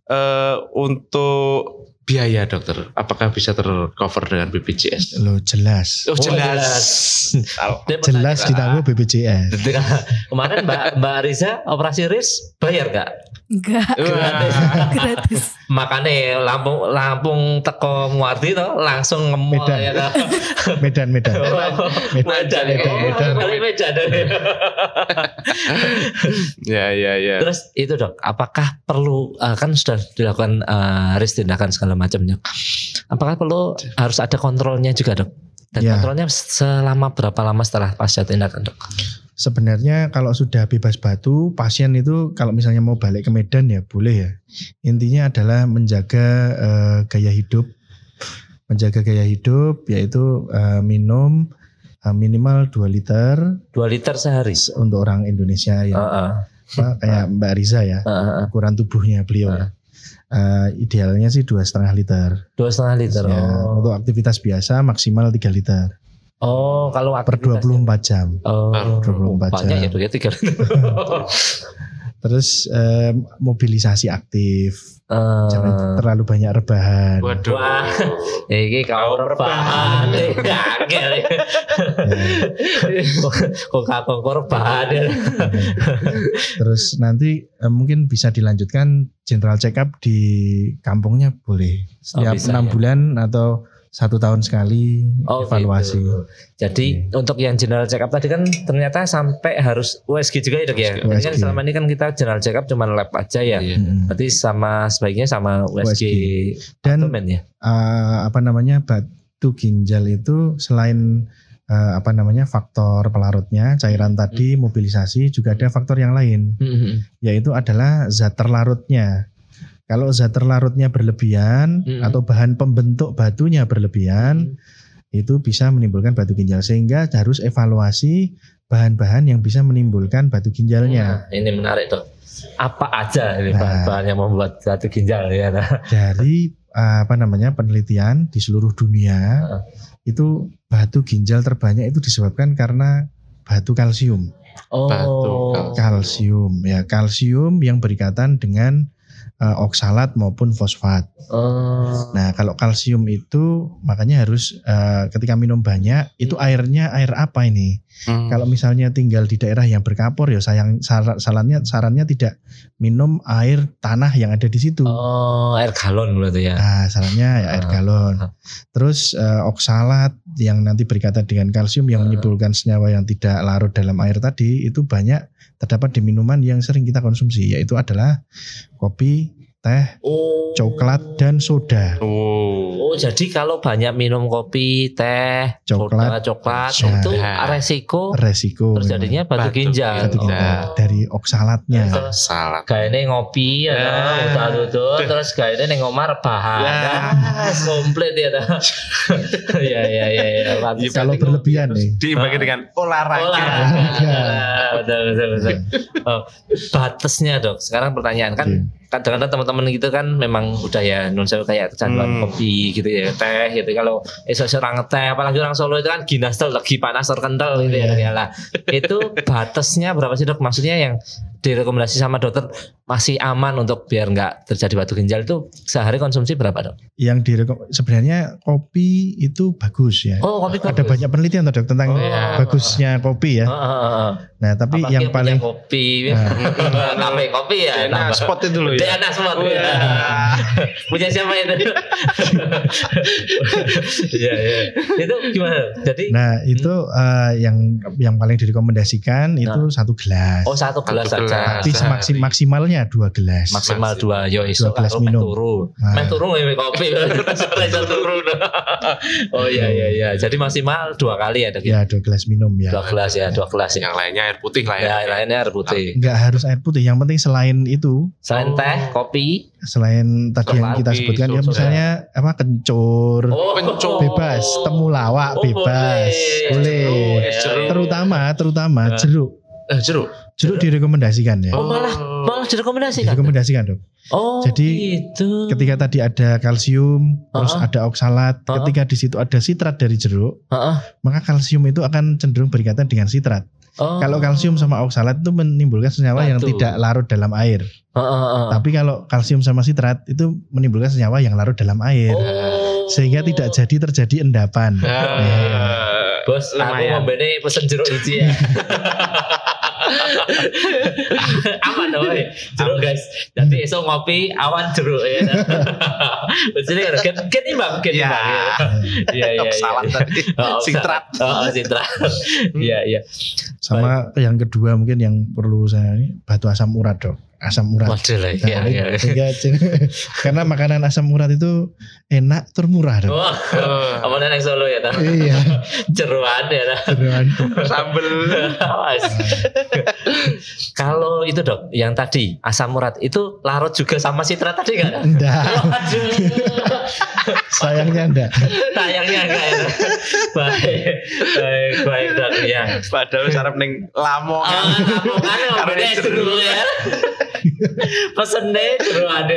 Eh, untuk biaya dokter, apakah bisa tercover dengan BPJS? Lo jelas. Oh jelas. jelas. Al- Dia Jelas ditanggung BPJS. Kemarin Mbak Mbak Riza operasi RIS bayar gak? Enggak. Wah. Gratis. Makanya Lampung Lampung teko Muarti to langsung ngemol Medan. ya toh. Medan Medan. Medan, Medan, Oh, Medan. balik Medan. Ya ya ya. Terus itu dok, apakah perlu eh, kan sudah dilakukan RIS tindakan segala macamnya, apakah perlu harus ada kontrolnya juga dok? Dan Ya. kontrolnya selama berapa lama setelah pasca tindakan dok? Sebenarnya kalau sudah bebas batu, pasien itu kalau misalnya mau balik ke Medan ya boleh ya. Intinya adalah menjaga eh, gaya hidup menjaga gaya hidup yaitu eh, minum eh, minimal 2 liter 2 liter sehari. untuk orang Indonesia ya Heeh. apa, kayak Mbak Riza ya Heeh. ukuran tubuhnya beliau ya. Eh, idealnya sih dua setengah liter Dua setengah liter. Ya, Oh. untuk aktivitas biasa maksimal 3 liter oh, kalau per aktivitas- 24 jam Oh, 24 banyak jam. ya tuh ya tiga terus eh, mobilisasi aktif Eh, jangan terlalu banyak rebahan Waduh. Wah. Iki kau rebahan, gagel. Kok kakak rebahan ya. Terus nanti eh, mungkin bisa dilanjutkan general check up di kampungnya boleh setiap bisa, enam ya. bulan atau satu tahun sekali Oh, evaluasi. gitu. Jadi untuk yang general check up tadi kan ternyata sampai harus USG juga ya dok ya. Kan selama ini kan kita general check up cuma lab aja ya. Iya. Mm-mm. Berarti sama sebaiknya sama USG, USG. Dan ya. eh, apa namanya batu ginjal itu selain eh, apa namanya faktor pelarutnya cairan tadi mobilisasi juga ada faktor yang lain Mhm. yaitu adalah zat terlarutnya. Kalau zat terlarutnya berlebihan Mm-mm. atau bahan pembentuk batunya berlebihan itu bisa menimbulkan batu ginjal sehingga harus evaluasi bahan-bahan yang bisa menimbulkan batu ginjalnya Nah, ini menarik dok. Apa aja ini Nah. bahan-bahan yang membuat batu ginjal ya? Nah. dari eh, apa namanya penelitian di seluruh dunia Heeh. itu batu ginjal terbanyak itu disebabkan karena batu kalsium Oh. Batu kalsium ya kalsium yang berikatan dengan eh, oksalat maupun fosfat Oh. Nah, kalau kalsium itu makanya harus eh, ketika minum banyak itu airnya air apa ini? Hmm. Kalau misalnya tinggal di daerah yang berkapur ya sayang sar- sarannya sarannya tidak minum air tanah yang ada di situ. Oh, air galon berarti ya. Nah, sarannya ya air Ah. galon. Terus eh, oksalat yang nanti berikatan dengan kalsium Ah. yang menimbulkan senyawa yang tidak larut dalam air tadi itu banyak terdapat di minuman yang sering kita konsumsi yaitu adalah kopi, teh, Oh. coklat dan soda. Oh. Oh, jadi kalau banyak minum kopi, teh, Coklat, soda, coklat soda. itu resiko resiko terjadinya batu, Batu ginjal. batu ginjal Oh. dari oksalatnya. Salah. Gayane ngopi ya, Ya. udah duduk terus gayane neng omah rebahan. Ya. Ah, komplit ya. dah. ya ya ya ya. pantes. Kalau berlebihan nih. Diimbangi dengan olahraga. Olahraga. Betul betul betul. Oh, batasnya dok. Sekarang pertanyaan kan kadang-kadang teman-teman gitu kan memang udah ya non sewu kayak kecanduan Hmm. kopi gitu ya teh gitu kalau esok orang ngeteh apalagi orang Solo itu kan ginas tel lagi panas terkental gitu ya Iya. ya lah itu batasnya berapa sih dok maksudnya yang direkomendasi sama dokter masih aman untuk biar nggak terjadi batu ginjal itu sehari konsumsi berapa dok? Yang direkom sebenarnya kopi itu bagus ya. Oh kopi Ada banyak penelitian tuh, Dok, tentang Oh, iya. bagusnya kopi ya. Oh, oh, oh. Nah, tapi Apalagi yang paling kopi Nah. kopi ya Nah, spot itu loh Ya. anak semua Oh, ya. iya. Punya siapa itu? Iya, iya. Itu gimana? Jadi Nah, itu eh, yang yang paling direkomendasikan itu satu gelas. oh satu gelas Satu saja. Tapi semaksim, maksimalnya dua gelas. Maksimal dua yo iso Dua gelas minum. turu. Nah. Turu kopi. Oh iya iya iya. Jadi maksimal dua kali ya, Dok. ya? Ya, dua gelas minum ya. Dua gelas ya, dua gelas ya. Yang lainnya air putih lah ya. Ya, lainnya air putih. Enggak harus air putih. Yang penting selain itu, Selain Oh. Teh, kopi. selain tadi yang kita sebutkan ya misalnya apa kencur, Oh, Kencur. bebas, temulawak Oh, bebas, boleh. boleh. Jeruk, ya, jeruk. Terutama terutama Nah. jeruk. Eh, jeruk. Jeruk direkomendasikan ya. Oh, malah malah direkomendasikan. Direkomendasikan, Dok. Oh, Jadi, gitu. Ketika tadi ada kalsium, terus Uh-uh. ada oksalat, Uh-uh. ketika di situ ada sitrat dari jeruk, Heeh. maka kalsium itu akan cenderung berikatan dengan sitrat. Oh. Kalau kalsium sama oksalat itu menimbulkan senyawa yang Batu. tidak larut dalam air. Heeh, heeh. Tapi kalau kalsium sama sitrat itu menimbulkan senyawa yang larut dalam air. Oh. Sehingga tidak jadi terjadi endapan. Eh, Bos, aku lumayan. membeli pesen jeruk hiji ya. aman dong, woy. jeruk guys. Jadi esok ngopi, awan jeruk ya. Jadi kan kan imbang, kan Ya. imbang. ya. Iya iya iya. Salah tadi. Oh, Sintrat. Oh, sintrat. Iya iya. Sama yang kedua mungkin yang perlu saya ini batu asam urat dok. Asam urat. Iya Nah, iya. sehingga- karena makanan asam urat itu enak termurah. Wah, apa neng Solo ya? Tah? Iya. Jeruan ya. Tah? beneran. Sambel. Kalau itu dok, yang tadi asam urat itu larut juga sama sitrat tadi kan? Enggak. Sayangnya enggak. Sayangnya enggak ya. baik, baik, baik dok ya. Padahal sarap ning Lamongan. Ah, Lamongan Karena itu dulu ya. Pesen deh dulu ada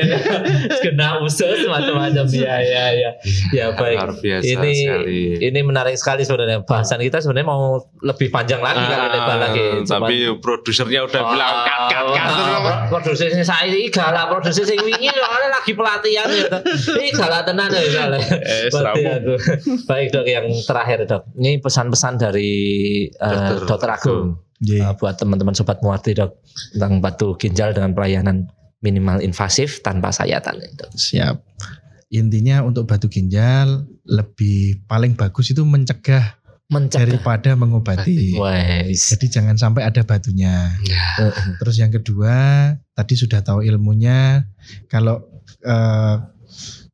kena usus macam-macam ya ya ya. Ya baik. Luar biasa ini sekali. ini menarik sekali sebenarnya bahasan kita sebenarnya mau lebih panjang lagi kalau lebar lagi. Ah, Cuman- tapi produsernya udah bilang kat kat kat terus Ah? Produsernya saya ini galak produser sing wingi soalnya lagi pelatihan gitu. Ini galak tenan ya. Eh, seramu. aku. Baik dok yang terakhir dok. Ini pesan-pesan dari Dokter dokter Agung. Nggih. Uh, buat teman-teman sobat muarti dok tentang batu ginjal dengan pelayanan minimal invasif tanpa sayatan itu. Siap. Intinya untuk batu ginjal lebih paling bagus itu mencegah Mencegah. daripada mengobati. Wes. Jadi jangan sampai ada batunya. Ya. Terus yang kedua, tadi sudah tahu ilmunya. Kalau eh,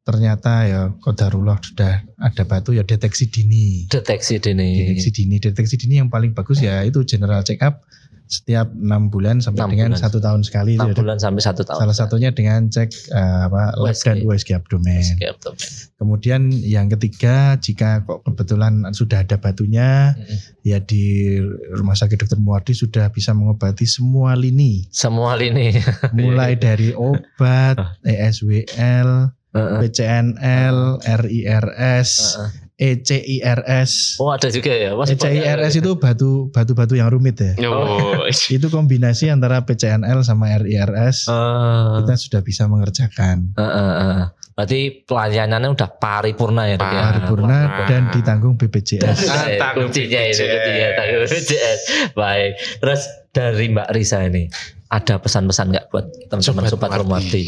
ternyata ya kodarullah sudah ada batu ya deteksi dini. Deteksi dini. Deteksi dini, deteksi dini yang paling bagus ya itu general check up setiap enam bulan sampai Enam dengan bulan. satu tahun sekali. 6 ya. bulan sampai satu tahun. Salah satunya dengan cek eh, apa lab USG. dan USG abdomen. Oke, betul. Kemudian yang ketiga, jika kok kebetulan sudah ada batunya, Mm-mm. ya di Rumah Sakit Dr. Muardi sudah bisa mengobati semua lini, Semua lini. mulai dari obat, ESWL, Heeh. PCNL, RIRS, Heeh. ECIRS. Oh ada juga ya. Mas, ECIRS itu batu batu-batu yang rumit ya. Oh, Itu kombinasi antara PCNL sama RIRS. Ah. Kita sudah bisa mengerjakan. Heeh, heeh. Berarti pelayanannya udah paripurna ya, ya? Paripurna Wah. dan ditanggung BPJS. Ah, tanggung kuncinya itu, kuncinya tanggung BPJS. Baik. Terus dari Mbak Risa ini ada pesan-pesan nggak buat teman-teman Sobat sobat Romarti?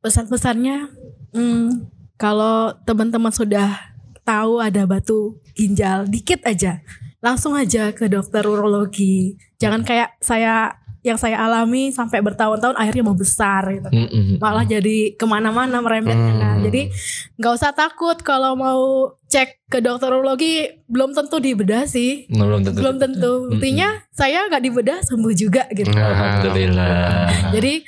Pesan-pesannya hmm, kalau teman-teman sudah tahu ada batu ginjal dikit aja langsung aja ke dokter urologi jangan kayak saya yang saya alami sampai bertahun-tahun akhirnya mau besar gitu Mm-mm. malah jadi ke mana-mana merembetnya kan. Hmm. jadi nggak usah takut kalau mau cek ke dokter urologi belum tentu dibedah sih belum tentu. belum tentu buktinya saya nggak dibedah sembuh juga gitu Alhamdulillah. jadi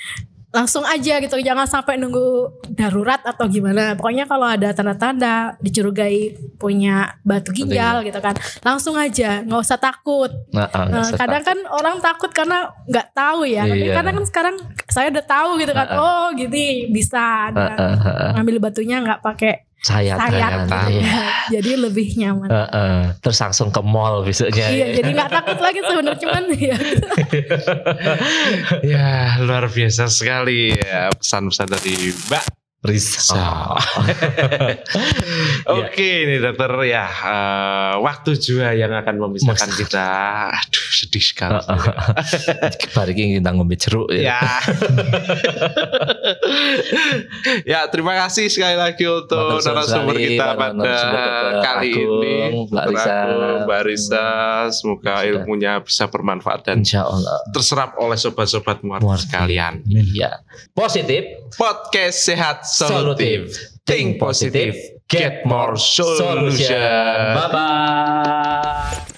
langsung aja gitu jangan sampai nunggu darurat atau gimana. Pokoknya kalau ada tanda-tanda dicurigai punya batu ginjal gitu kan langsung aja nggak usah takut. Nah, ah, Nah, usah kadang kan orang takut karena nggak tahu ya tapi Iya. kadang kan sekarang saya udah tahu gitu kan oh gini bisa. Ah, nah, ah, ah, ah. ngambil batunya nggak pakai sayatan. sayat Iya. Ya, jadi lebih nyaman Ah, ah. Terus langsung ke mall besoknya. iya jadi nggak takut lagi sebenarnya cuman ya ya luar biasa sekali ya pesan-pesan dari Mbak Risa. Oke ini dokter ya eh, waktu juga yang akan memisahkan kita. Aduh sedih sekali. Balik ini kita ngombe jeruk ya. ya. ya terima kasih sekali lagi untuk narasumber kita pada kali Agung, ini. Mbak Risa. Mbak Risa, semoga Sudah. ilmunya bisa bermanfaat dan Insya Allah. terserap oleh sobat-sobat muar sekalian. Iya. Positif. Podcast sehat solutif. Think positive, get more solution. Bye bye.